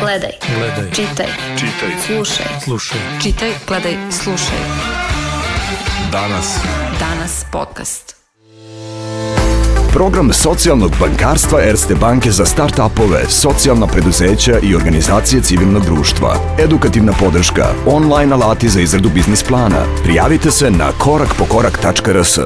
Gledaj. Gledaj. Čitaj. Čitaj. Slušaj. Slušaj. Čitaj, gledaj, slušaj. Danas. Danas podcast. Program socijalnog bankarstva Erste banke za start-upove, socijalna preduzeća i organizacije civilnog društva. Edukativna podrška, online alati za izradu biznis plana. Prijavite se na korakpokorak.rs.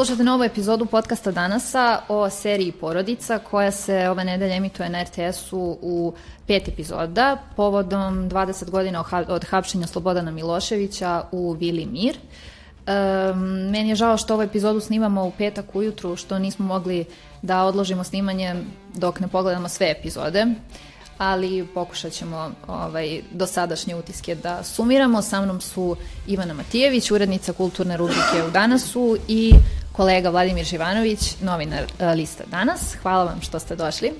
Slušate novu epizodu podcasta Danasa o seriji Porodica koja se ove nedelje emituje na RTS-u u pet epizoda povodom 20 godina od hapšenja Slobodana Miloševića u Vili Mir. Um, meni je žao što ovu epizodu snimamo u petak ujutru, što nismo mogli da odložimo snimanje dok ne pogledamo sve epizode ali pokušat ćemo ovaj, dosadašnje utiske da sumiramo. Sa mnom su Ivana Matijević, urednica kulturne rubrike u Danasu i kolega Vladimir Živanović, novinar e, lista Danas. Hvala vam što ste došli.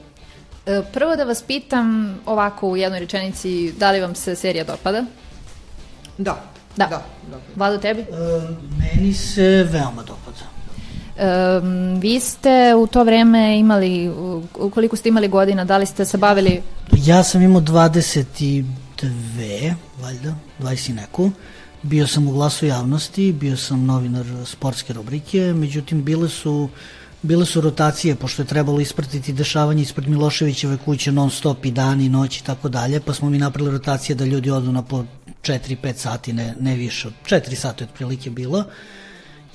E, prvo da vas pitam ovako u jednoj rečenici, da li vam se serija dopada? Da. Da. da, da. Vlado, tebi? E, meni se veoma dopada. Um, vi ste u to vreme imali, koliko ste imali godina, da li ste se bavili? Ja sam imao 22, valjda, 20 i neku. Bio sam u glasu javnosti, bio sam novinar sportske rubrike, međutim bile su bile su rotacije, pošto je trebalo ispratiti dešavanje ispred Miloševićeve kuće non stop i dan i noć i tako dalje, pa smo mi napravili rotacije da ljudi odu na po 4-5 sati, ne, ne više, 4 sati otprilike bilo.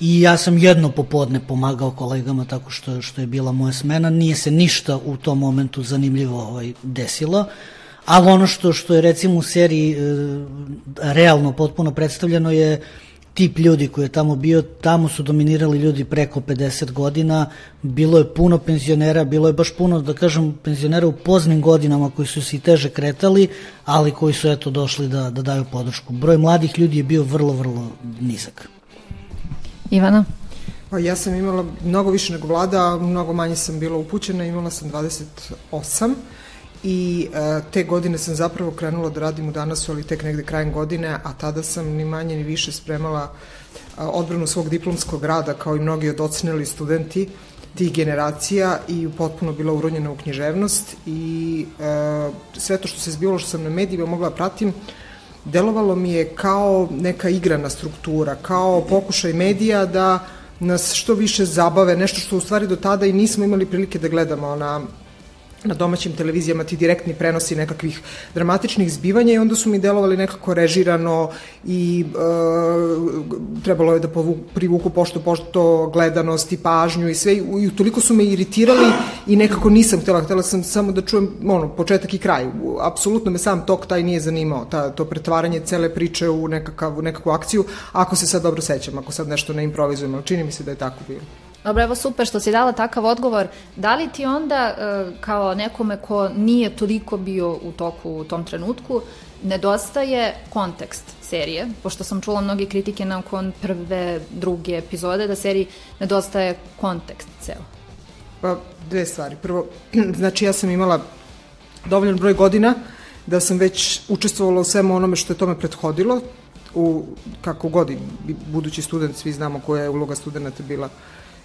I ja sam jedno popodne pomagao kolegama tako što, što je bila moja smena. Nije se ništa u tom momentu zanimljivo ovaj, desilo, ali ono što, što je recimo u seriji e, realno potpuno predstavljeno je tip ljudi koji je tamo bio, tamo su dominirali ljudi preko 50 godina, bilo je puno penzionera, bilo je baš puno, da kažem, penzionera u poznim godinama koji su se i teže kretali, ali koji su eto došli da, da daju podršku. Broj mladih ljudi je bio vrlo, vrlo nizak. Ivana? Pa ja sam imala mnogo više nego vlada, mnogo manje sam bila upućena, imala sam 28 i e, te godine sam zapravo krenula da radim u danasu, ali tek negde krajem godine, a tada sam ni manje ni više spremala e, odbranu svog diplomskog rada, kao i mnogi od ocenili studenti tih generacija i potpuno bila uronjena u književnost. I e, sve to što se zbilo što sam na medijima mogla da pratim, delovalo mi je kao neka igrana struktura, kao pokušaj medija da nas što više zabave, nešto što u stvari do tada i nismo imali prilike da gledamo na na domaćim televizijama ti direktni prenosi nekakvih dramatičnih zbivanja i onda su mi delovali nekako režirano i e, trebalo je da povu, privuku pošto pošto gledanost i pažnju i sve i, i toliko su me iritirali i nekako nisam htela, htela sam samo da čujem ono, početak i kraj. Apsolutno me sam tok taj nije zanimao, ta, to pretvaranje cele priče u, nekakav, u nekakvu akciju, ako se sad dobro sećam, ako sad nešto ne improvizujem, ali čini mi se da je tako bilo. Dobro, evo super što si dala takav odgovor. Da li ti onda, e, kao nekome ko nije toliko bio u toku u tom trenutku, nedostaje kontekst serije, pošto sam čula mnoge kritike nakon prve, druge epizode, da seriji nedostaje kontekst ceo. Pa, dve stvari. Prvo, znači ja sam imala dovoljan broj godina da sam već učestvovala u svemu onome što je tome prethodilo, u, kako god budući student, svi znamo koja je uloga studenta bila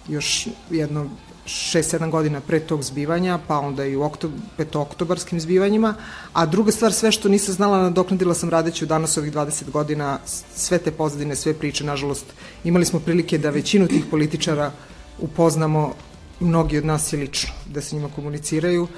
još jedno 6-7 godina pre tog zbivanja, pa onda i u oktob, petooktobarskim zbivanjima, a druga stvar, sve što nisam znala, nadoknadila sam radeći u danas ovih 20 godina, sve te pozadine, sve priče, nažalost, imali smo prilike da većinu tih političara upoznamo, mnogi od nas je lično, da se njima komuniciraju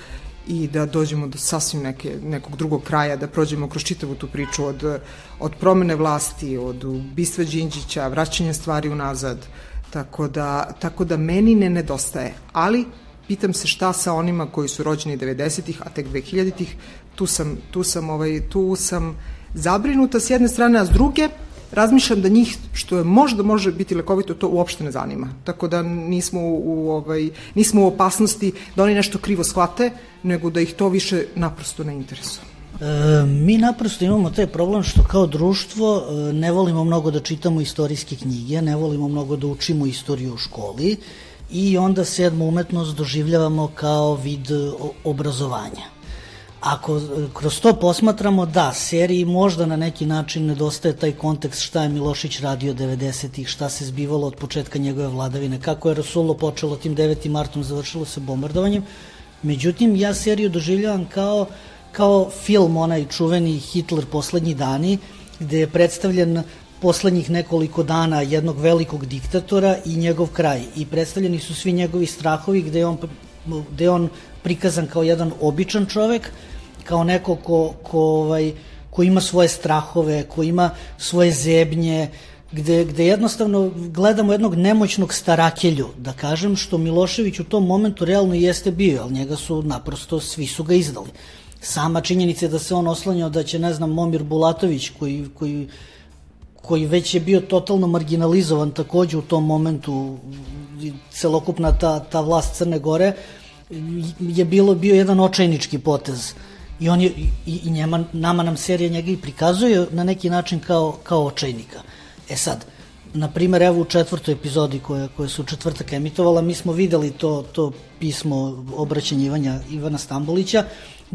i da dođemo do sasvim neke, nekog drugog kraja, da prođemo kroz čitavu tu priču od, od promene vlasti, od ubistva Đinđića, vraćanja stvari unazad, Tako da, tako da meni ne nedostaje. Ali, pitam se šta sa onima koji su rođeni 90-ih, a tek 2000-ih, tu sam, tu sam, ovaj, tu sam zabrinuta s jedne strane, a s druge, razmišljam da njih što je možda može biti lekovito to uopšte ne zanima. Tako da nismo u, u ovaj nismo u opasnosti da oni nešto krivo shvate, nego da ih to više naprosto ne interesuje. E, mi naprosto imamo taj problem što kao društvo e, ne volimo mnogo da čitamo istorijske knjige, ne volimo mnogo da učimo istoriju u školi i onda sedmu umetnost doživljavamo kao vid obrazovanja. ako kroz to posmatramo, da, seriji možda na neki način nedostaje taj kontekst šta je Milošić radio 90-ih, šta se zbivalo od početka njegove vladavine, kako je Rasulo počelo tim 9. martom, završilo se bombardovanjem. Međutim, ja seriju doživljavam kao, kao film, onaj čuveni Hitler poslednji dani, gde je predstavljen poslednjih nekoliko dana jednog velikog diktatora i njegov kraj. I predstavljeni su svi njegovi strahovi gde je on, gde je on prikazan kao jedan običan čovek, kao neko ko, ko, ovaj, ko ima svoje strahove, ko ima svoje zebnje, gde, gde jednostavno gledamo jednog nemoćnog starakelju, da kažem, što Milošević u tom momentu realno jeste bio, ali njega su naprosto, svi su ga izdali. Sama činjenica je da se on oslanjao da će, ne znam, Momir Bulatović, koji, koji, koji već je bio totalno marginalizovan takođe u tom momentu, celokupna ta, ta vlast Crne Gore, je bilo bio jedan očajnički potez. I, on je, i, i njema, nama nam serija njega i prikazuje na neki način kao, kao očajnika. E sad, na primer, evo u četvrtoj epizodi koje, koje su četvrtak emitovala, mi smo videli to, to pismo obraćanjivanja Ivana Stambolića,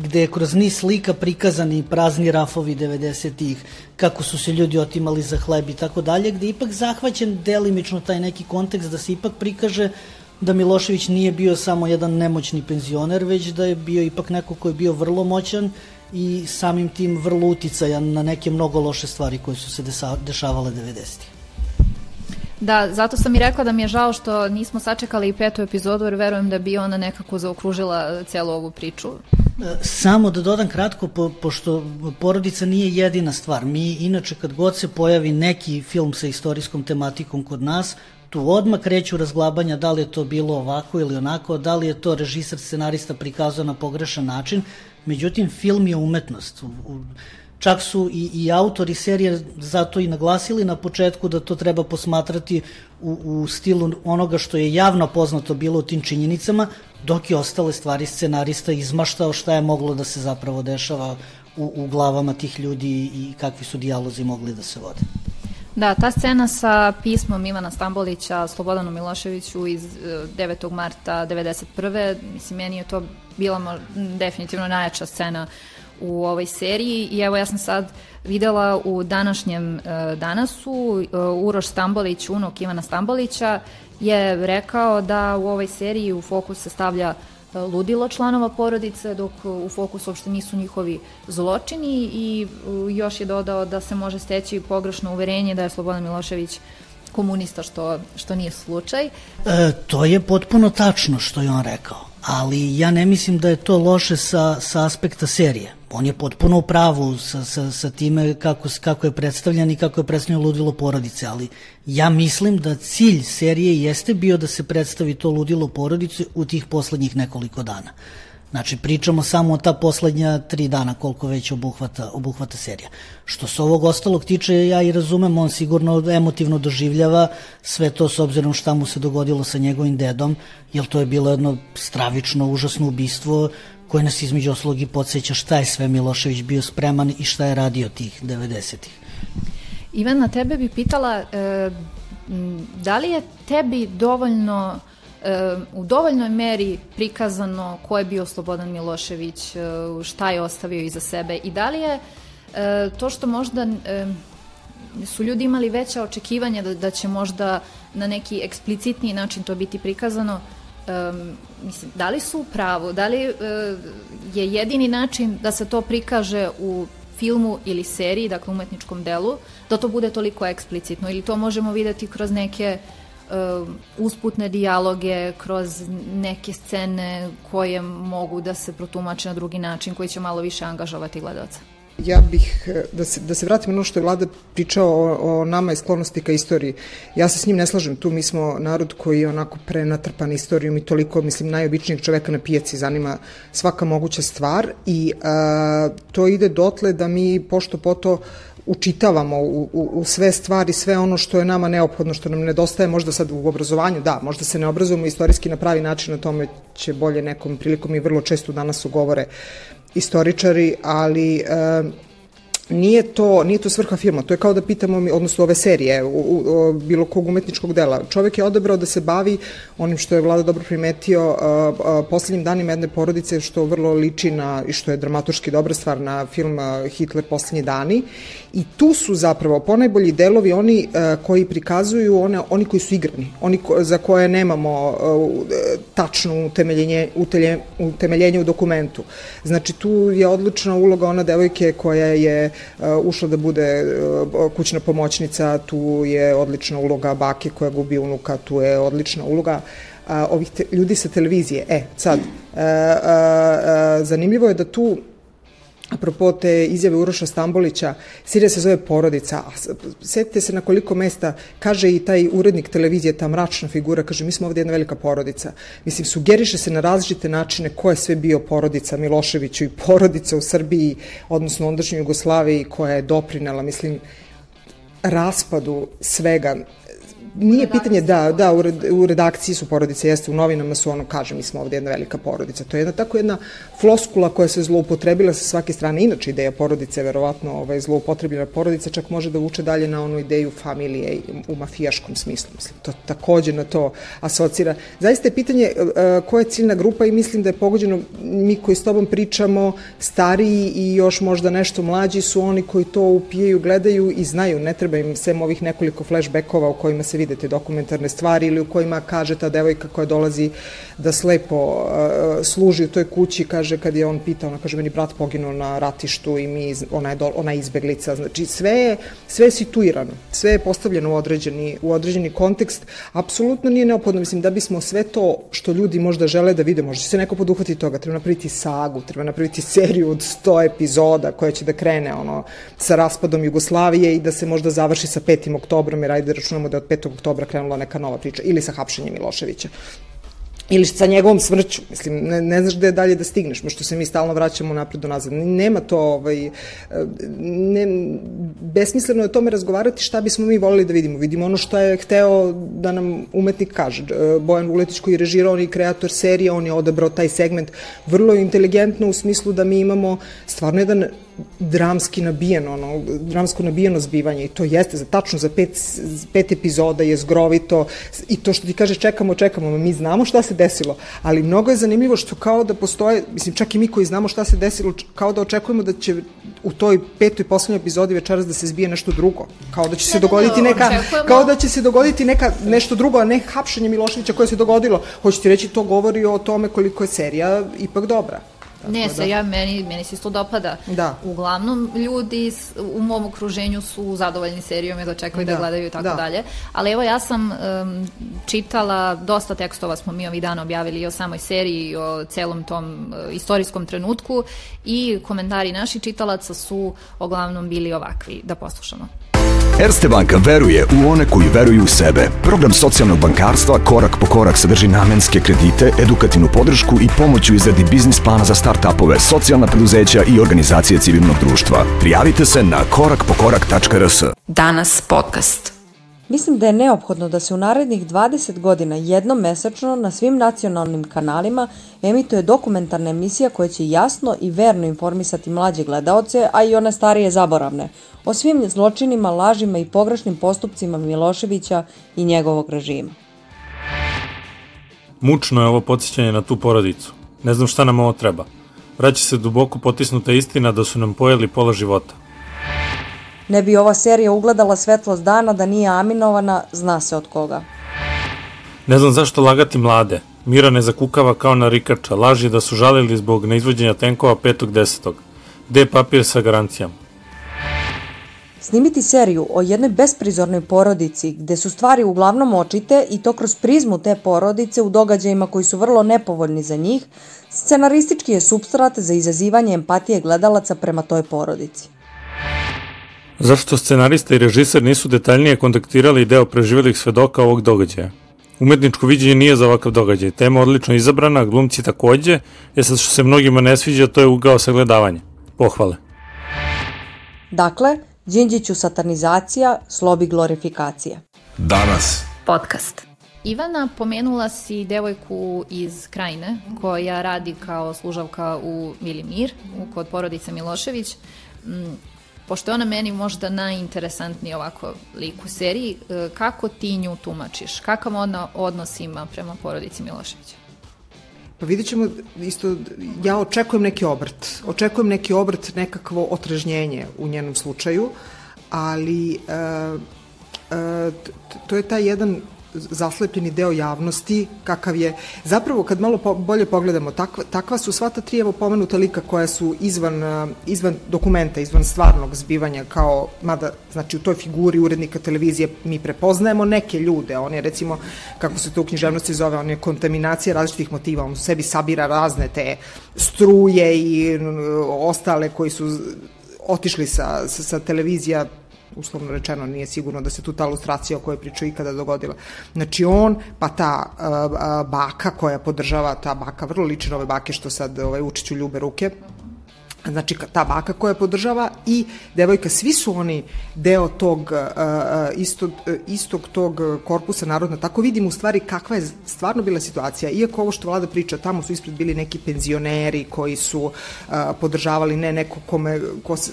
gde je kroz niz slika prikazani prazni rafovi 90-ih, kako su se ljudi otimali za hleb i tako dalje, gde je ipak zahvaćen delimično taj neki kontekst da se ipak prikaže da Milošević nije bio samo jedan nemoćni penzioner, već da je bio ipak neko ko je bio vrlo moćan i samim tim vrlo uticajan na neke mnogo loše stvari koje su se dešavale 90. Da, zato sam i rekla da mi je žao što nismo sačekali i petu epizodu, jer verujem da bi ona nekako zaokružila celu ovu priču. Samo da dodam kratko, po, pošto porodica nije jedina stvar. Mi, inače, kad god se pojavi neki film sa istorijskom tematikom kod nas, tu odmah kreću razglabanja da li je to bilo ovako ili onako, da li je to režisar, scenarista prikazao na pogrešan način. Međutim, film je umetnost. Čak su i, i autori serije zato i naglasili na početku da to treba posmatrati u, u stilu onoga što je javno poznato bilo u tim činjenicama, dok je ostale stvari scenarista izmaštao šta je moglo da se zapravo dešava u, u glavama tih ljudi i kakvi su dijalozi mogli da se vode. Da, ta scena sa pismom Ivana Stambolića Slobodanu Miloševiću iz 9. E, marta 91. Mislim, meni je to bila definitivno najjača scena u ovoj seriji i evo ja sam sad videla u današnjem uh, danasu uh, Uroš Stambolić, unok Ivana Stambolića je rekao da u ovoj seriji u fokus se stavlja ludilo članova porodice, dok u fokusu uopšte nisu njihovi zločini i još je dodao da se može steći pogrešno uverenje da je Slobodan Milošević komunista, što, što nije slučaj. E, to je potpuno tačno što je on rekao, ali ja ne mislim da je to loše sa, sa aspekta serije on je potpuno u pravu sa, sa, sa time kako, kako je predstavljan i kako je predstavljeno ludilo porodice, ali ja mislim da cilj serije jeste bio da se predstavi to ludilo porodice u tih poslednjih nekoliko dana. Znači, pričamo samo o ta poslednja tri dana koliko već obuhvata, obuhvata serija. Što se ovog ostalog tiče, ja i razumem, on sigurno emotivno doživljava sve to s obzirom šta mu se dogodilo sa njegovim dedom, jer to je bilo jedno stravično, užasno ubistvo koje nas između oslog i podsjeća šta je sve Milošević bio spreman i šta je radio tih 90-ih. Ivan, na tebe bi pitala, e, da li je tebi dovoljno e, u dovoljnoj meri prikazano ko je bio Slobodan Milošević, e, šta je ostavio iza sebe i da li je to što možda su ljudi imali veća očekivanja da, da će možda na neki eksplicitniji način to biti prikazano, um, mislim, da li su u pravu, da li uh, je jedini način da se to prikaže u filmu ili seriji, dakle umetničkom delu, da to bude toliko eksplicitno ili to možemo videti kroz neke uh, usputne dijaloge, kroz neke scene koje mogu da se protumače na drugi način, koji će malo više angažovati gledalca. Ja bih, eh, da se, da se vratim ono što je vlada pričao o, o nama i sklonosti ka istoriji. Ja se s njim ne slažem tu, mi smo narod koji je onako prenatrpan istorijom i toliko, mislim, najobičnijeg čoveka na pijaci zanima svaka moguća stvar i a, to ide dotle da mi pošto poto učitavamo u, u, u sve stvari, sve ono što je nama neophodno, što nam nedostaje možda sad u obrazovanju, da, možda se ne obrazujemo istorijski na pravi način, na tome će bolje nekom prilikom i vrlo često danas ugovore istoričari, ali e, nije to, nije to svrha filma, to je kao da pitamo, odnosno ove serije, u, u, u, bilo kog umetničkog dela. Čovek je odabrao da se bavi onim što je vlada dobro primetio a, a, poslednjim danima jedne porodice, što vrlo liči na, i što je dramaturški dobra stvar na film Hitler poslednji dani. I tu su zapravo ponajbolji delovi oni a, koji prikazuju one, oni koji su igrani, oni ko, za koje nemamo a, tačno utemeljenje, utelje, utemeljenje u dokumentu. Znači tu je odlična uloga ona devojke koja je ušla da bude uh, kućna pomoćnica, tu je odlična uloga bake koja gubi unuka, tu je odlična uloga uh, ovih te, ljudi sa televizije. E, sad, zanimljivo je da tu apropo te izjave Uroša Stambolića, Sirija se zove porodica, a setite se na koliko mesta kaže i taj urednik televizije, ta mračna figura, kaže mi smo ovde jedna velika porodica. Mislim, sugeriše se na različite načine ko je sve bio porodica Miloševiću i porodica u Srbiji, odnosno ondašnjoj Jugoslaviji koja je doprinela, mislim, raspadu svega nije pitanje, da, da, u, red, u redakciji su porodice, jeste, u novinama su ono, kaže, mi smo ovde jedna velika porodica. To je jedna tako jedna floskula koja se zloupotrebila sa svake strane. Inače, ideja porodice verovatno ovaj, zloupotrebljena porodica, čak može da vuče dalje na onu ideju familije u mafijaškom smislu. Mislim, to takođe na to asocira. Zaista je pitanje uh, koja je ciljna grupa i mislim da je pogođeno, mi koji s tobom pričamo, stariji i još možda nešto mlađi su oni koji to upijaju, gledaju i znaju, ne treba im sem ovih nekoliko flashbackova u kojima se vide te dokumentarne stvari ili u kojima kaže ta devojka koja dolazi da slepo uh, služi u toj kući, kaže kad je on pitao, ona kaže meni brat poginuo na ratištu i mi, ona je, do, ona je izbeglica, znači sve je, sve je situirano, sve je postavljeno u određeni, u određeni kontekst, apsolutno nije neophodno, mislim da bismo sve to što ljudi možda žele da vide, možda će se neko poduhvati toga, treba napraviti sagu, treba napraviti seriju od 100 epizoda koja će da krene ono, sa raspadom Jugoslavije i da se možda završi sa 5. oktobrom, jer ajde da računamo da od 5 oktobra krenula neka nova priča, ili sa hapšenjem Miloševića ili sa njegovom smrću, mislim, ne, ne znaš gde dalje da stigneš, što se mi stalno vraćamo napred do nazad. Nema to, ovaj, ne, besmisleno je o tome razgovarati šta bismo mi volili da vidimo. Vidimo ono što je hteo da nam umetnik kaže. Bojan Vuletić koji je režirao, on je kreator serije, on je odabrao taj segment vrlo inteligentno u smislu da mi imamo stvarno jedan dramski nabijeno, ono, dramsko nabijeno zbivanje i to jeste, za, tačno za pet, pet epizoda je zgrovito i to što ti kaže čekamo, čekamo, mi znamo šta se desilo, ali mnogo je zanimljivo što kao da postoje, mislim čak i mi koji znamo šta se desilo, kao da očekujemo da će u toj petoj poslednjoj epizodi večeras da se zbije nešto drugo, kao da će se dogoditi neka, kao da će se dogoditi neka nešto drugo, a ne hapšenje Miloševića koje se dogodilo. Hoćete reći, to govori o tome koliko je serija ipak dobra. Tako ne, da. se ja, meni, meni se isto dopada. Da. Uglavnom, ljudi u mom okruženju su zadovoljni serijom i očekuju da, da gledaju i tako da. dalje. Ali evo, ja sam um, čitala, dosta tekstova smo mi ovih dana objavili i o samoj seriji i o celom tom uh, istorijskom trenutku i komentari naših čitalaca su uglavnom bili ovakvi, da poslušamo. Erste banka veruje u one koji veruju u sebe. Program socijalnog bankarstva korak po korak sadrži namenske kredite, edukativnu podršku i pomoć u izradi biznis plana za start-upove, socijalna preduzeća i organizacije civilnog društva. Prijavite se na korakpokorak.rs. Danas podcast. Mislim da je neophodno da se u narednih 20 godina jednom mesečno na svim nacionalnim kanalima emituje dokumentarna emisija koja će jasno i verno informisati mlađe gledaoce, a i one starije zaboravne, o svim zločinima, lažima i pogrešnim postupcima Miloševića i njegovog režima. Mučno je ovo podsjećanje na tu porodicu. Ne znam šta nam ovo treba. Vraća se duboko potisnuta istina da su nam pojeli pola života. Ne bi ova serija ugledala svetlost dana da nije aminovana, zna se od koga. Ne znam zašto lagati mlade. Mira ne zakukava kao na rikača, laži da su žalili zbog neizvođenja tenkova 5.10. Gde je papir sa garancijama? Snimiti seriju o jednoj besprizornoj porodici gde su stvari uglavnom očite i to kroz prizmu te porodice u događajima koji su vrlo nepovoljni za njih, scenaristički je substrat za izazivanje empatije gledalaca prema toj porodici. Zašto scenarista i režiser nisu detaljnije kontaktirali deo preživelih svedoka ovog događaja? Umetničko viđenje nije za ovakav događaj. Tema odlično izabrana, glumci takođe, je sad što se mnogima ne sviđa, to je ugao sagledavanja. Pohvale. Dakle, Đinđiću satanizacija, slobi glorifikacija. Danas. Podcast. Ivana, pomenula si devojku iz Krajine koja radi kao služavka u Milimir, kod porodice Milošević. Pošto je ona meni možda najinteresantniji ovako lik u seriji, e, kako ti nju tumačiš? Kakav ona odnos ima prema porodici Miloševića? Pa vidjet ćemo isto, ja očekujem neki obrt. Očekujem neki obrt, nekakvo otrežnjenje u njenom slučaju, ali e, e, to je taj jedan zaslepljeni deo javnosti, kakav je, zapravo kad malo po, bolje pogledamo, takva, takva su sva ta tri evo pomenuta lika koja su izvan, uh, izvan dokumenta, izvan stvarnog zbivanja, kao, mada, znači u toj figuri urednika televizije mi prepoznajemo neke ljude, on je recimo, kako se to u književnosti zove, on je kontaminacija različitih motiva, on u sebi sabira razne te struje i ostale koji su otišli sa, sa, sa televizija uslovno rečeno nije sigurno da se tu ta ilustracija o kojoj priču ikada dogodila. Znači on, pa ta uh, baka koja podržava, ta baka vrlo liči ove bake što sad ovaj, Učiću ljube ruke, znači ta baka koja podržava i devojka, svi su oni deo tog uh, istog, istog tog korpusa narodna, tako vidimo u stvari kakva je stvarno bila situacija, iako ovo što vlada priča, tamo su ispred bili neki penzioneri koji su podržavali ne neko kome, ko se,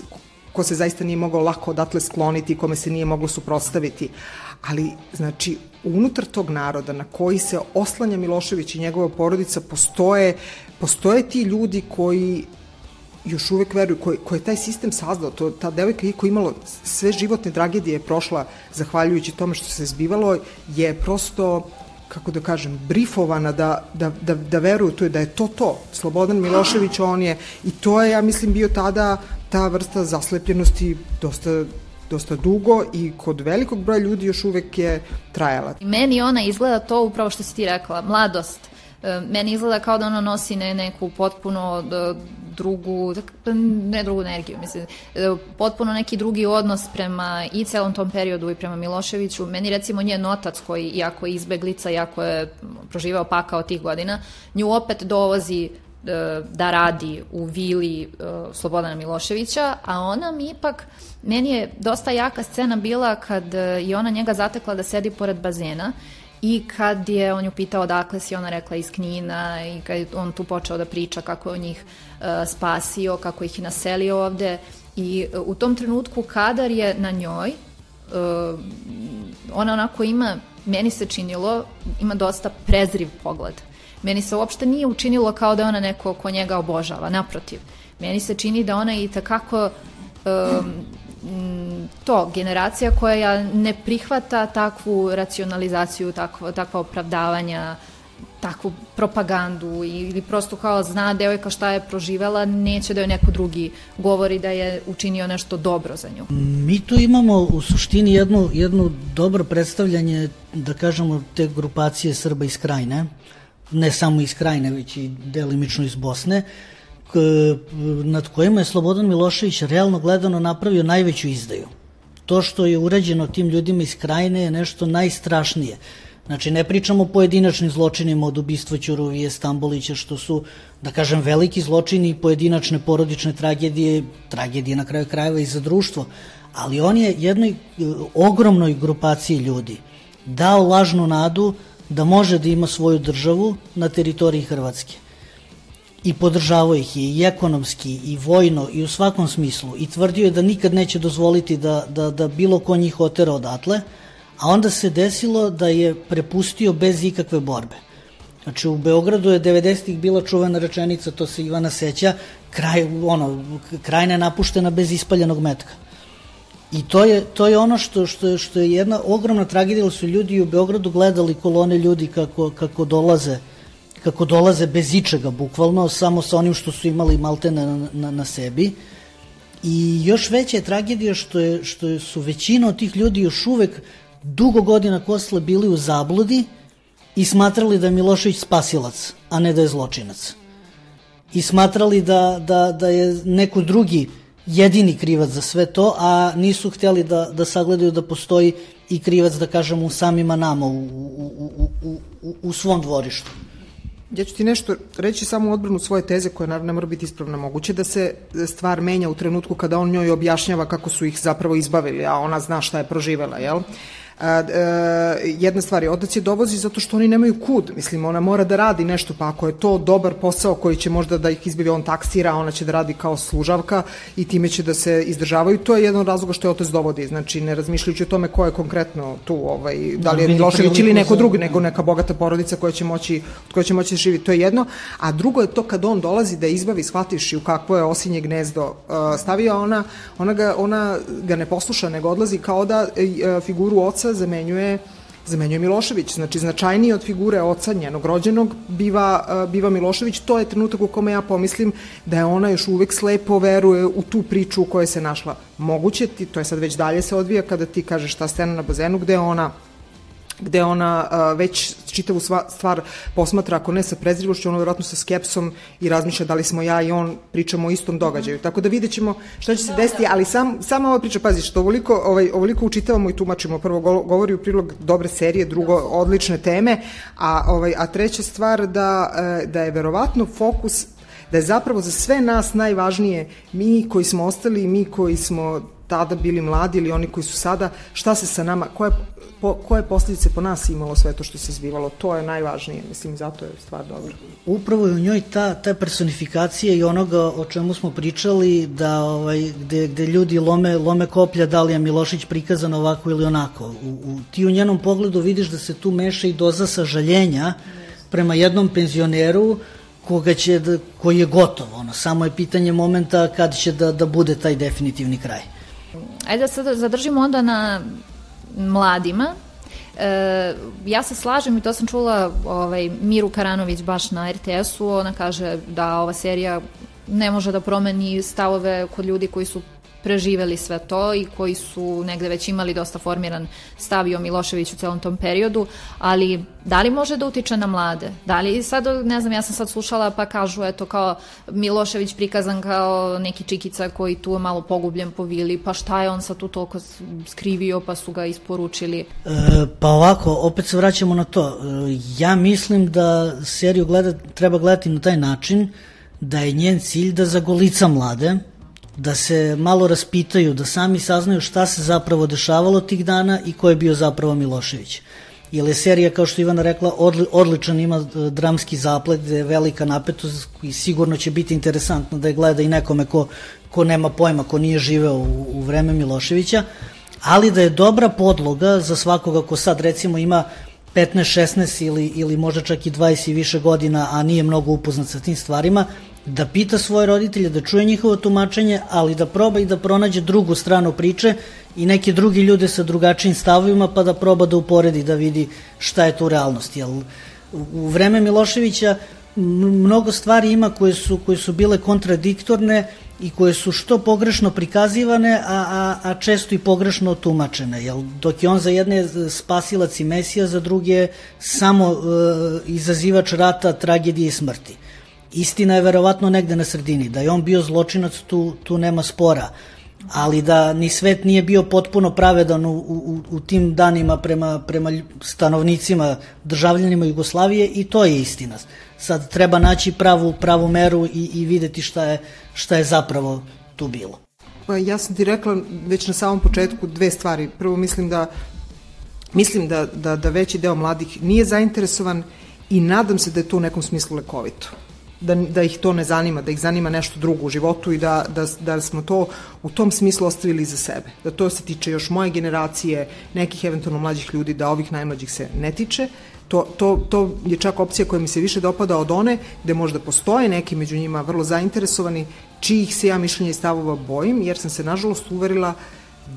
ko se zaista nije mogao lako odatle skloniti, kome se nije moglo suprostaviti. Ali, znači, unutar tog naroda na koji se oslanja Milošević i njegova porodica postoje, postoje ti ljudi koji još uvek veruju, koji, koji je taj sistem sazdao, to, ta devojka koja imalo sve životne tragedije je prošla zahvaljujući tome što se zbivalo, je prosto kako da kažem, brifovana da, da, da, da veruju to, da je to to. Slobodan Milošević, on je, i to je, ja mislim, bio tada ta vrsta zaslepljenosti dosta dosta dugo i kod velikog broja ljudi još uvek je trajala. Meni ona izgleda to upravo što si ti rekla, mladost. E, meni izgleda kao da ona nosi ne, neku potpuno drugu, ne drugu energiju, mislim, e, potpuno neki drugi odnos prema i celom tom periodu i prema Miloševiću. Meni recimo njen otac koji, iako je izbeglica, iako je proživao pakao tih godina, nju opet dovozi E, da radi u vili e, Slobodana Miloševića, a ona mi ipak, meni je dosta jaka scena bila kad je ona njega zatekla da sedi pored bazena i kad je on ju pitao odakle si, ona rekla iz Knina i kad je on tu počeo da priča kako je on njih uh, spasio, kako ih je naselio ovde i uh, u tom trenutku kadar je na njoj uh, ona onako ima, meni se činilo, ima dosta prezriv pogled. Meni se uopšte nije učinilo kao da je ona neko ko njega obožava, naprotiv. Meni se čini da ona i takako um, to, generacija koja ne prihvata takvu racionalizaciju, takvo, takva opravdavanja, takvu propagandu ili prosto kao zna devojka šta je proživela, neće da joj neko drugi govori da je učinio nešto dobro za nju. Mi tu imamo u suštini jednu, jednu dobro predstavljanje, da kažemo, te grupacije Srba iz Krajine, ne samo iz Krajine, već i delimično iz Bosne, nad kojima je Slobodan Milošević realno gledano napravio najveću izdaju. To što je urađeno tim ljudima iz Krajine je nešto najstrašnije. Znači, ne pričamo o pojedinačnim zločinima od ubistva Ćurovije, Stambolića, što su, da kažem, veliki zločini i pojedinačne porodične tragedije, tragedije na kraju krajeva i za društvo, ali on je jednoj e, ogromnoj grupaciji ljudi dao lažnu nadu da može da ima svoju državu na teritoriji Hrvatske. I podržavao ih je i ekonomski, i vojno, i u svakom smislu. I tvrdio je da nikad neće dozvoliti da, da, da bilo ko njih otera odatle, a onda se desilo da je prepustio bez ikakve borbe. Znači u Beogradu je 90-ih bila čuvena rečenica, to se Ivana seća, kraj, ono, krajna napuštena bez ispaljenog metka. I to je, to je ono što, što, što je jedna ogromna tragedija, su ljudi u Beogradu gledali kolone ljudi kako, kako dolaze kako dolaze bez ičega, bukvalno, samo sa onim što su imali malte na, na, na sebi. I još veća je tragedija što, je, što su većina od tih ljudi još uvek dugo godina posle bili u zabludi i smatrali da je Milošević spasilac, a ne da je zločinac. I smatrali da, da, da je neko drugi jedini krivac za sve to, a nisu htjeli da, da sagledaju da postoji i krivac, da kažemo, u samima nama, u, u, u, u, u svom dvorištu. Ja ću ti nešto reći samo u odbranu svoje teze koja naravno ne mora biti ispravna. Moguće da se stvar menja u trenutku kada on njoj objašnjava kako su ih zapravo izbavili, a ona zna šta je proživela, jel? A, a, jedna stvar je, otac je dovozi zato što oni nemaju kud, mislim, ona mora da radi nešto, pa ako je to dobar posao koji će možda da ih izbavi, on taksira, ona će da radi kao služavka i time će da se izdržavaju, to je jedan od razloga što je otac dovodi, znači ne razmišljajući o tome ko je konkretno tu, ovaj, da li je Milošević ili neko drugi, nego neka bogata porodica koja će moći, od koja će moći da živi, to je jedno, a drugo je to kad on dolazi da izbavi, shvatiš i u kakvo je osinje gnezdo uh, stavio, ona, ona, ga, ona ga ne posluša, nego odlazi kao da uh, figuru oca zamenjuje zamenjuje Milošević. Znači, značajniji od figure oca njenog rođenog biva, uh, biva Milošević. To je trenutak u kome ja pomislim da je ona još uvek slepo veruje u tu priču u kojoj se našla. Moguće ti, to je sad već dalje se odvija kada ti kažeš ta scena na bazenu gde ona gde ona a, već čitavu sva, stvar posmatra, ako ne sa prezrivošću, ono verovatno sa skepsom i razmišlja da li smo ja i on pričamo o istom događaju. Tako da vidjet ćemo šta će se desiti, ali sam, sama ova priča, pazi, što ovoliko, ovaj, ovoliko učitavamo i tumačimo. Prvo, govori u prilog dobre serije, drugo, odlične teme, a, ovaj, a treća stvar da, e, da je verovatno fokus da je zapravo za sve nas najvažnije mi koji smo ostali, mi koji smo tada bili mladi ili oni koji su sada, šta se sa nama, koje, po, koje posljedice po nas imalo sve to što se zbivalo, to je najvažnije, mislim, zato je stvar dobra. Upravo je u njoj ta, ta personifikacija i onoga o čemu smo pričali, da ovaj, gde, gde ljudi lome, lome koplja da li je Milošić prikazan ovako ili onako. U, u, ti u njenom pogledu vidiš da se tu meša i doza sažaljenja prema jednom penzioneru koga će da, koji je gotov, ono, samo je pitanje momenta kad će da, da bude taj definitivni kraj. Ajde da sad zadržimo onda na mladima. E, ja se slažem i to sam čula ovaj, Miru Karanović baš na RTS-u, ona kaže da ova serija ne može da promeni stavove kod ljudi koji su preživeli sve to i koji su negde već imali dosta formiran stav o Milošević u celom tom periodu, ali da li može da utiče na mlade? Da li sad, ne znam, ja sam sad slušala pa kažu, eto, kao Milošević prikazan kao neki čikica koji tu malo pogubljen po vili, pa šta je on sad tu toliko skrivio pa su ga isporučili? E, pa ovako, opet se vraćamo na to. E, ja mislim da seriju gleda, treba gledati na taj način da je njen cilj da zagolica mlade, da se malo raspitaju, da sami saznaju šta se zapravo dešavalo tih dana i ko je bio zapravo Milošević. Jer je serija, kao što Ivana rekla, odli, odličan, ima e, dramski zaplet, je velika napetost i sigurno će biti interesantno da je gleda i nekome ko, ko nema pojma, ko nije živeo u, u vreme Miloševića, ali da je dobra podloga za svakoga ko sad recimo ima 15, 16 ili, ili možda čak i 20 i više godina, a nije mnogo upoznat sa tim stvarima, da pita svoje roditelje, da čuje njihovo tumačenje, ali da proba i da pronađe drugu stranu priče i neke drugi ljude sa drugačijim stavovima, pa da proba da uporedi, da vidi šta je tu realnost. Jel, u vreme Miloševića mnogo stvari ima koje su, koje su bile kontradiktorne i koje su što pogrešno prikazivane, a, a, a često i pogrešno tumačene. Jel, dok je on za jedne spasilac i mesija, za druge samo e, izazivač rata, tragedije i smrti. Istina je verovatno negde na sredini, da je on bio zločinac, tu, tu nema spora, ali da ni svet nije bio potpuno pravedan u, u, u tim danima prema, prema stanovnicima, državljanima Jugoslavije i to je istina. Sad treba naći pravu, pravu meru i, i videti šta je, šta je zapravo tu bilo. Pa ja sam ti rekla već na samom početku dve stvari. Prvo mislim da mislim da, da, da veći deo mladih nije zainteresovan i nadam se da je to u nekom smislu lekovito da, da ih to ne zanima, da ih zanima nešto drugo u životu i da, da, da smo to u tom smislu ostavili za sebe. Da to se tiče još moje generacije, nekih eventualno mlađih ljudi, da ovih najmlađih se ne tiče. To, to, to je čak opcija koja mi se više dopada od one, gde možda postoje neki među njima vrlo zainteresovani, čijih se ja mišljenja i stavova bojim, jer sam se nažalost uverila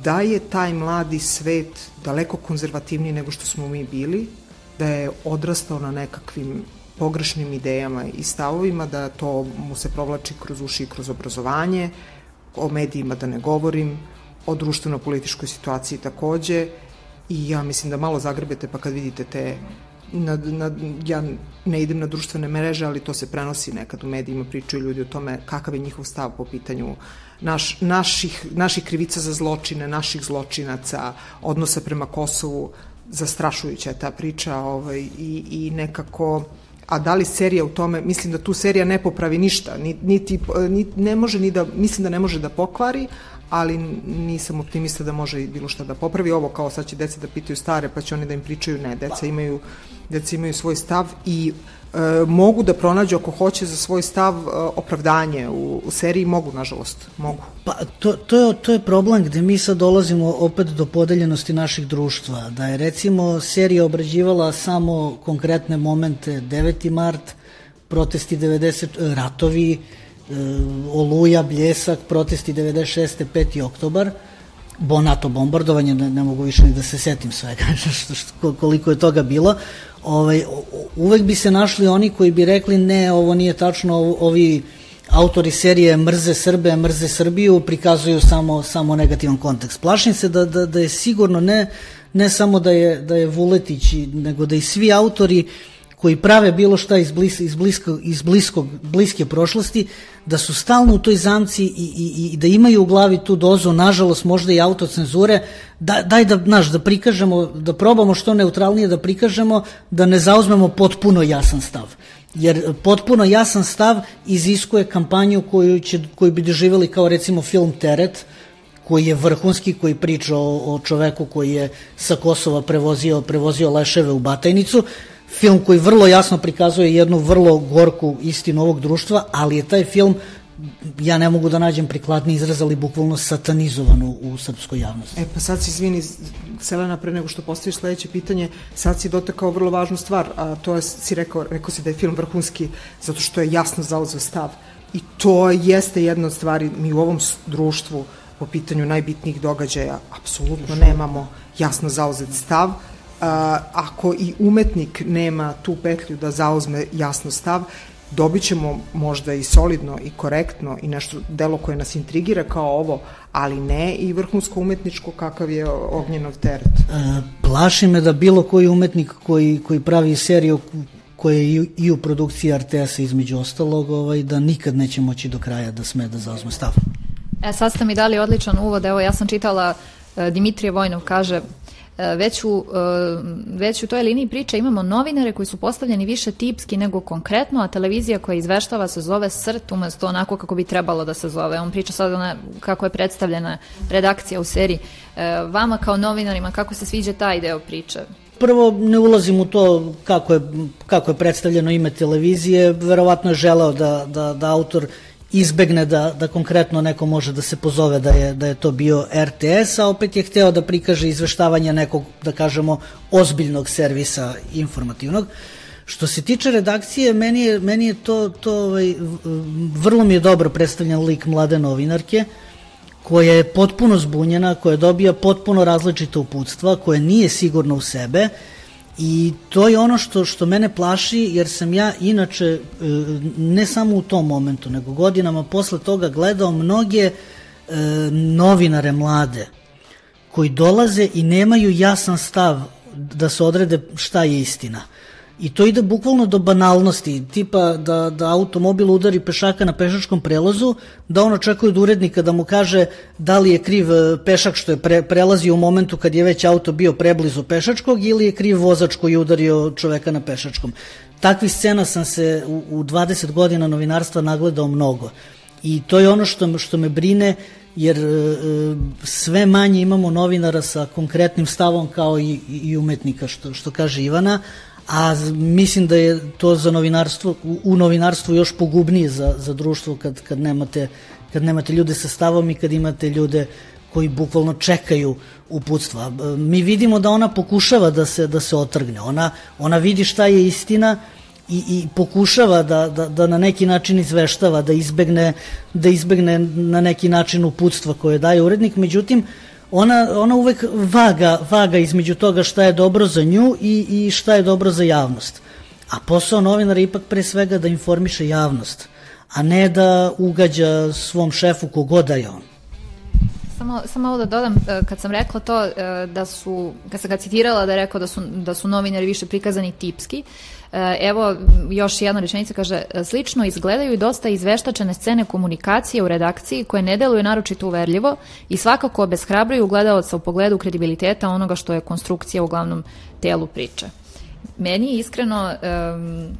da je taj mladi svet daleko konzervativniji nego što smo mi bili, da je odrastao na nekakvim pogrešnim idejama i stavovima, da to mu se provlači kroz uši i kroz obrazovanje, o medijima da ne govorim, o društveno-političkoj situaciji takođe. I ja mislim da malo zagrebete pa kad vidite te na, na, ja ne idem na društvene mreže, ali to se prenosi nekad u medijima, pričaju ljudi o tome kakav je njihov stav po pitanju naš, naših, naših krivica za zločine, naših zločinaca, odnosa prema Kosovu, zastrašujuća je ta priča ovaj, i, i nekako a da li serija u tome, mislim da tu serija ne popravi ništa, niti, niti ne može ni da, mislim da ne može da pokvari, ali nisam optimista da može bilo šta da popravi. Ovo kao sad će deca da pitaju stare, pa će oni da im pričaju, ne, deca imaju, deca imaju svoj stav i e, mogu da pronađu ako hoće za svoj stav e, opravdanje u, u seriji, mogu, nažalost, mogu. Pa to, to, je, to je problem gde mi sad dolazimo opet do podeljenosti naših društva, da je recimo serija obrađivala samo konkretne momente 9. mart, protesti 90, ratovi, E, Oluja, Bljesak, protesti 96. 5. oktobar, Bonato bombardovanje, ne, ne mogu više ni da se setim svega, što, što, koliko je toga bilo. Ovaj, uvek bi se našli oni koji bi rekli ne, ovo nije tačno, ovi autori serije mrze Srbe, mrze Srbiju, prikazuju samo, samo negativan kontekst. Plašim se da, da, da je sigurno ne, ne samo da je, da je Vuletić, nego da i svi autori koji prave bilo šta iz, blis, iz, blisko, iz bliskog, bliske prošlosti, da su stalno u toj zamci i, i, i da imaju u glavi tu dozu, nažalost možda i autocenzure, da, daj da, naš, da prikažemo, da probamo što neutralnije da prikažemo, da ne zauzmemo potpuno jasan stav. Jer potpuno jasan stav iziskuje kampanju koju, će, koju bi doživjeli kao recimo film Teret, koji je vrhunski, koji priča o, o čoveku koji je sa Kosova prevozio, prevozio leševe u Batajnicu, film koji vrlo jasno prikazuje jednu vrlo gorku istinu ovog društva, ali je taj film ja ne mogu da nađem prikladni izraz, ali bukvalno satanizovanu u srpskoj javnosti. E pa sad si izvini, Selena, pre nego što postaviš sledeće pitanje, sad si dotakao vrlo važnu stvar, a to je, si rekao, rekao si da je film vrhunski zato što je jasno zauzeo stav. I to jeste jedna od stvari, mi u ovom društvu po pitanju najbitnijih događaja apsolutno nemamo jasno zauzet stav, ako i umetnik nema tu petlju da zauzme jasno stav, dobit ćemo možda i solidno i korektno i nešto delo koje nas intrigira kao ovo, ali ne i vrhunsko umetničko kakav je Ognjenov teret. E, plaši me da bilo koji umetnik koji, koji pravi seriju koje je i u produkciji RTS-a između ostalog, ovaj, da nikad neće moći do kraja da sme da zauzme stav. E, sad ste mi dali odličan uvod, evo ja sam čitala e, Dimitrije Vojnov kaže već u, e, već u toj liniji priče imamo novinare koji su postavljeni više tipski nego konkretno, a televizija koja izveštava se zove SRT umesto onako kako bi trebalo da se zove. On priča sad ona, kako je predstavljena redakcija u seriji. E, vama kao novinarima, kako se sviđa taj deo priče? Prvo, ne ulazim u to kako je, kako je predstavljeno ime televizije, verovatno je želeo da, da, da autor izbegne da, da konkretno neko može da se pozove da je, da je to bio RTS, a opet je hteo da prikaže izveštavanje nekog, da kažemo, ozbiljnog servisa informativnog. Što se tiče redakcije, meni je, meni je to, to ovaj, vrlo mi je dobro predstavljen lik mlade novinarke, koja je potpuno zbunjena, koja dobija potpuno različite uputstva, koja nije sigurna u sebe, I to je ono što, što mene plaši, jer sam ja inače, e, ne samo u tom momentu, nego godinama posle toga gledao mnoge e, novinare mlade, koji dolaze i nemaju jasan stav da se odrede šta je istina. I to ide bukvalno do banalnosti, tipa da, da automobil udari pešaka na pešačkom prelazu, da on očekuje od urednika da mu kaže da li je kriv e, pešak što je pre, prelazio u momentu kad je već auto bio preblizu pešačkog ili je kriv vozač koji je udario čoveka na pešačkom. Takvih scena sam se u, u 20 godina novinarstva nagledao mnogo. I to je ono što, što me brine, jer e, e sve manje imamo novinara sa konkretnim stavom kao i, i umetnika, što, što kaže Ivana, a mislim da je to za novinarstvo, u novinarstvu još pogubnije za, za društvo kad, kad, nemate, kad nemate ljude sa stavom i kad imate ljude koji bukvalno čekaju uputstva. Mi vidimo da ona pokušava da se, da se otrgne. Ona, ona vidi šta je istina i, i pokušava da, da, da na neki način izveštava, da izbegne, da izbegne na neki način uputstva koje daje urednik. Međutim, uh, ona, ona uvek vaga, vaga između toga šta je dobro za nju i, i šta je dobro za javnost. A posao novinara ipak pre svega da informiše javnost, a ne da ugađa svom šefu kogoda je on. Samo, samo ovo da dodam, e, kad sam rekla to e, da su, kad sam ga citirala da je rekao da su, da su novinari više prikazani tipski, e, evo još jedna rečenica kaže, slično izgledaju i dosta izveštačene scene komunikacije u redakciji koje ne deluju naročito uverljivo i svakako obeshrabruju gledalaca u pogledu kredibiliteta onoga što je konstrukcija u glavnom telu priče. Meni iskreno um,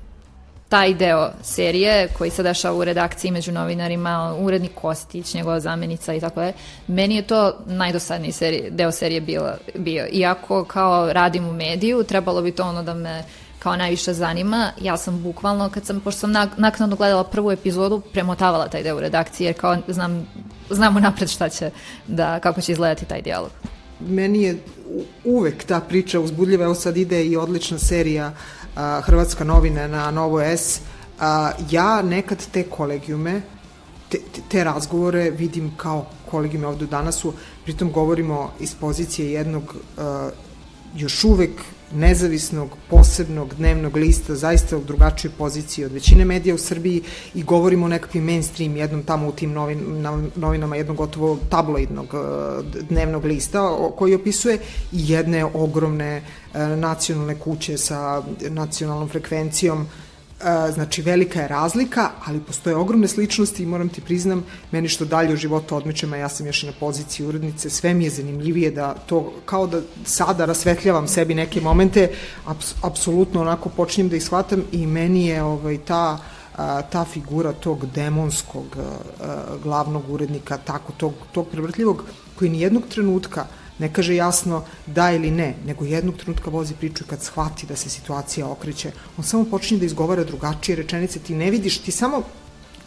taj deo serije koji se dešava u redakciji među novinarima, urednik Kostić, njegova zamenica i tako je, meni je to najdosadniji seri, deo serije bila, bio. Iako kao radim u mediju, trebalo bi to ono da me kao najviše zanima. Ja sam bukvalno, kad sam, pošto sam naknadno gledala prvu epizodu, premotavala taj deo u redakciji, jer kao znam, znamo napred šta će, da, kako će izgledati taj dijalog. Meni je uvek ta priča uzbudljiva, evo sad ide i odlična serija a, Hrvatska novine na Novo S. A, ja nekad te kolegijume, te, te razgovore vidim kao kolegijume ovde danas su, pritom govorimo iz pozicije jednog a, još uvek nezavisnog, posebnog dnevnog lista, zaista u drugačijoj poziciji od većine medija u Srbiji i govorimo o nekakvim mainstream, jednom tamo u tim novin, novinama, jednog gotovo tabloidnog uh, dnevnog lista koji opisuje jedne ogromne uh, nacionalne kuće sa nacionalnom frekvencijom znači velika je razlika, ali postoje ogromne sličnosti i moram ti priznam, meni što dalje u životu odmičem, a ja sam još i na poziciji urednice, sve mi je zanimljivije da to, kao da sada rasvetljavam sebi neke momente, aps, apsolutno onako počinjem da ih shvatam i meni je ovaj, ta ta figura tog demonskog glavnog urednika, tako tog, tog prevrtljivog, koji ni jednog trenutka ne kaže jasno da ili ne, nego jednog trenutka vozi priču kad shvati da se situacija okreće. On samo počinje da izgovara drugačije rečenice, ti ne vidiš, ti samo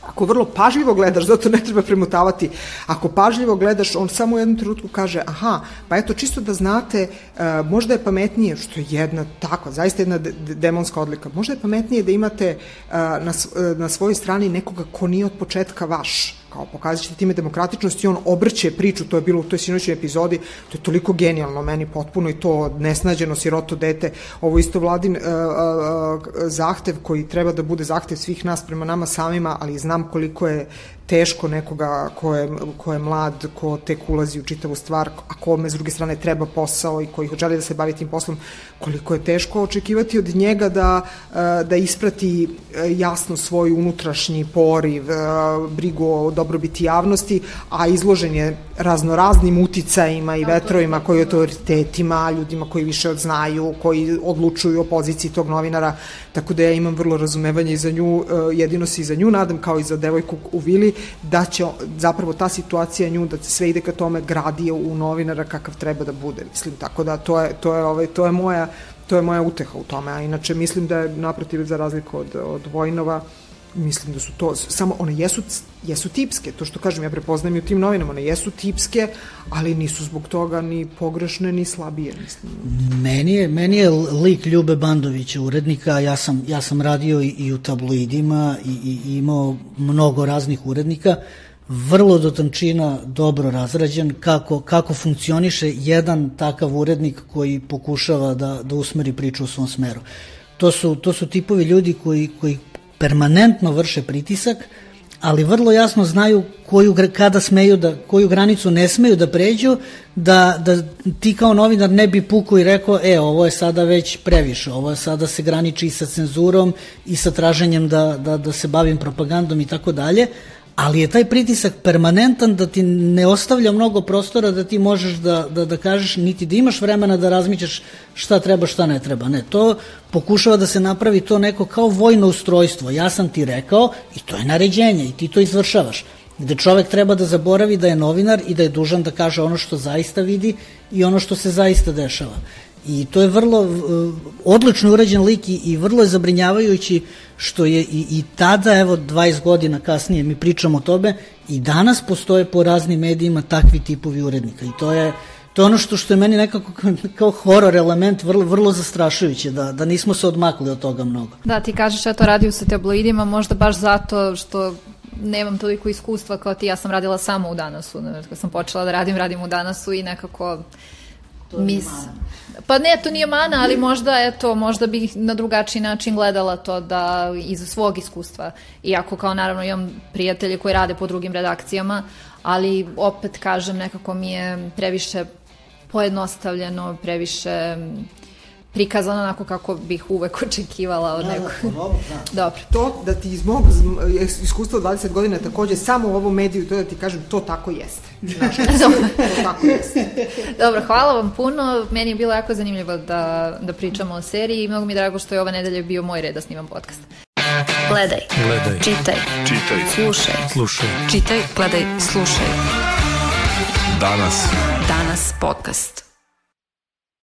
Ako vrlo pažljivo gledaš, zato ne treba premutavati, ako pažljivo gledaš, on samo u jednom trenutku kaže, aha, pa eto, čisto da znate, uh, možda je pametnije, što je jedna takva, zaista jedna demonska odlika, možda je pametnije da imate uh, na, uh, na svojoj strani nekoga ko nije od početka vaš, kao pokazat ćete time demokratičnost i on obrće priču, to je bilo u toj sinoćnoj epizodi, to je toliko genijalno meni potpuno i to nesnađeno siroto dete, ovo isto vladin uh, uh, zahtev koji treba da bude zahtev svih nas prema nama samima, ali znam koliko je teško nekoga ko je, ko je mlad, ko tek ulazi u čitavu stvar, a kome s druge strane treba posao i koji želi da se bavi tim poslom, koliko je teško očekivati od njega da, e, da isprati e, jasno svoj unutrašnji poriv, e, brigu o dobrobiti javnosti, a izložen je raznoraznim uticajima i vetrovima koji autoritetima, ljudima koji više odznaju, koji odlučuju o poziciji tog novinara, tako da ja imam vrlo razumevanje i za nju, jedino se i za nju nadam, kao i za devojku u Vili, da će zapravo ta situacija nju, da sve ide ka tome gradi u novinara kakav treba da bude, mislim, tako da to je, to je, ovaj, to je moja to je moja uteha u tome, a inače mislim da je naprotiv za razliku od, od Vojnova, mislim da su to, samo one jesu, jesu tipske, to što kažem, ja prepoznajem i u tim novinama, one jesu tipske, ali nisu zbog toga ni pogrešne, ni slabije, mislim. Meni je, meni je lik Ljube Bandovića, urednika, ja sam, ja sam radio i, i u tabloidima i, i imao mnogo raznih urednika, vrlo do tančina dobro razrađen kako, kako funkcioniše jedan takav urednik koji pokušava da, da usmeri priču u svom smeru. To su, to su tipovi ljudi koji, koji permanentno vrše pritisak, ali vrlo jasno znaju koju, kada smeju da, koju granicu ne smeju da pređu, da, da ti kao novinar ne bi pukao i rekao, e, ovo je sada već previše, ovo je sada se graniči i sa cenzurom i sa traženjem da, da, da se bavim propagandom i tako dalje, ali je taj pritisak permanentan da ti ne ostavlja mnogo prostora da ti možeš da, da, da kažeš niti da imaš vremena da razmišljaš šta treba, šta ne treba. Ne, to pokušava da se napravi to neko kao vojno ustrojstvo. Ja sam ti rekao i to je naređenje i ti to izvršavaš. Gde čovek treba da zaboravi da je novinar i da je dužan da kaže ono što zaista vidi i ono što se zaista dešava. I to je vrlo odlično urađen lik i, i vrlo je zabrinjavajući što je i, i tada, evo 20 godina kasnije mi pričamo o tome, i danas postoje po raznim medijima takvi tipovi urednika i to je to je ono što, što je meni nekako kao horor element vrlo, vrlo zastrašujuće, da, da nismo se odmakli od toga mnogo. Da, ti kažeš eto radio sa tabloidima, možda baš zato što nemam toliko iskustva kao ti, ja sam radila samo u Danasu, kad sam počela da radim, radim u Danasu i nekako mis... Mana. Pa ne, to nije mana, ali možda, eto, možda bih na drugačiji način gledala to da iz svog iskustva, iako kao naravno imam prijatelje koji rade po drugim redakcijama, ali opet kažem, nekako mi je previše pojednostavljeno, previše prikazano onako kako bih uvek očekivala od da, nekog. Da, dobro, da. dobro. To da ti iz mog iskustva 20 godina takođe samo u ovom mediju, to da ti kažem, to tako jeste. Znaš, to tako jeste. Dobro, hvala vam puno. Meni je bilo jako zanimljivo da, da pričamo o seriji i mnogo mi je drago što je ova nedelja bio moj red da snimam podcast. Gledaj. Gledaj. Čitaj. Čitaj. Slušaj. Slušaj. Čitaj, gledaj, slušaj. Danas. Danas podcast.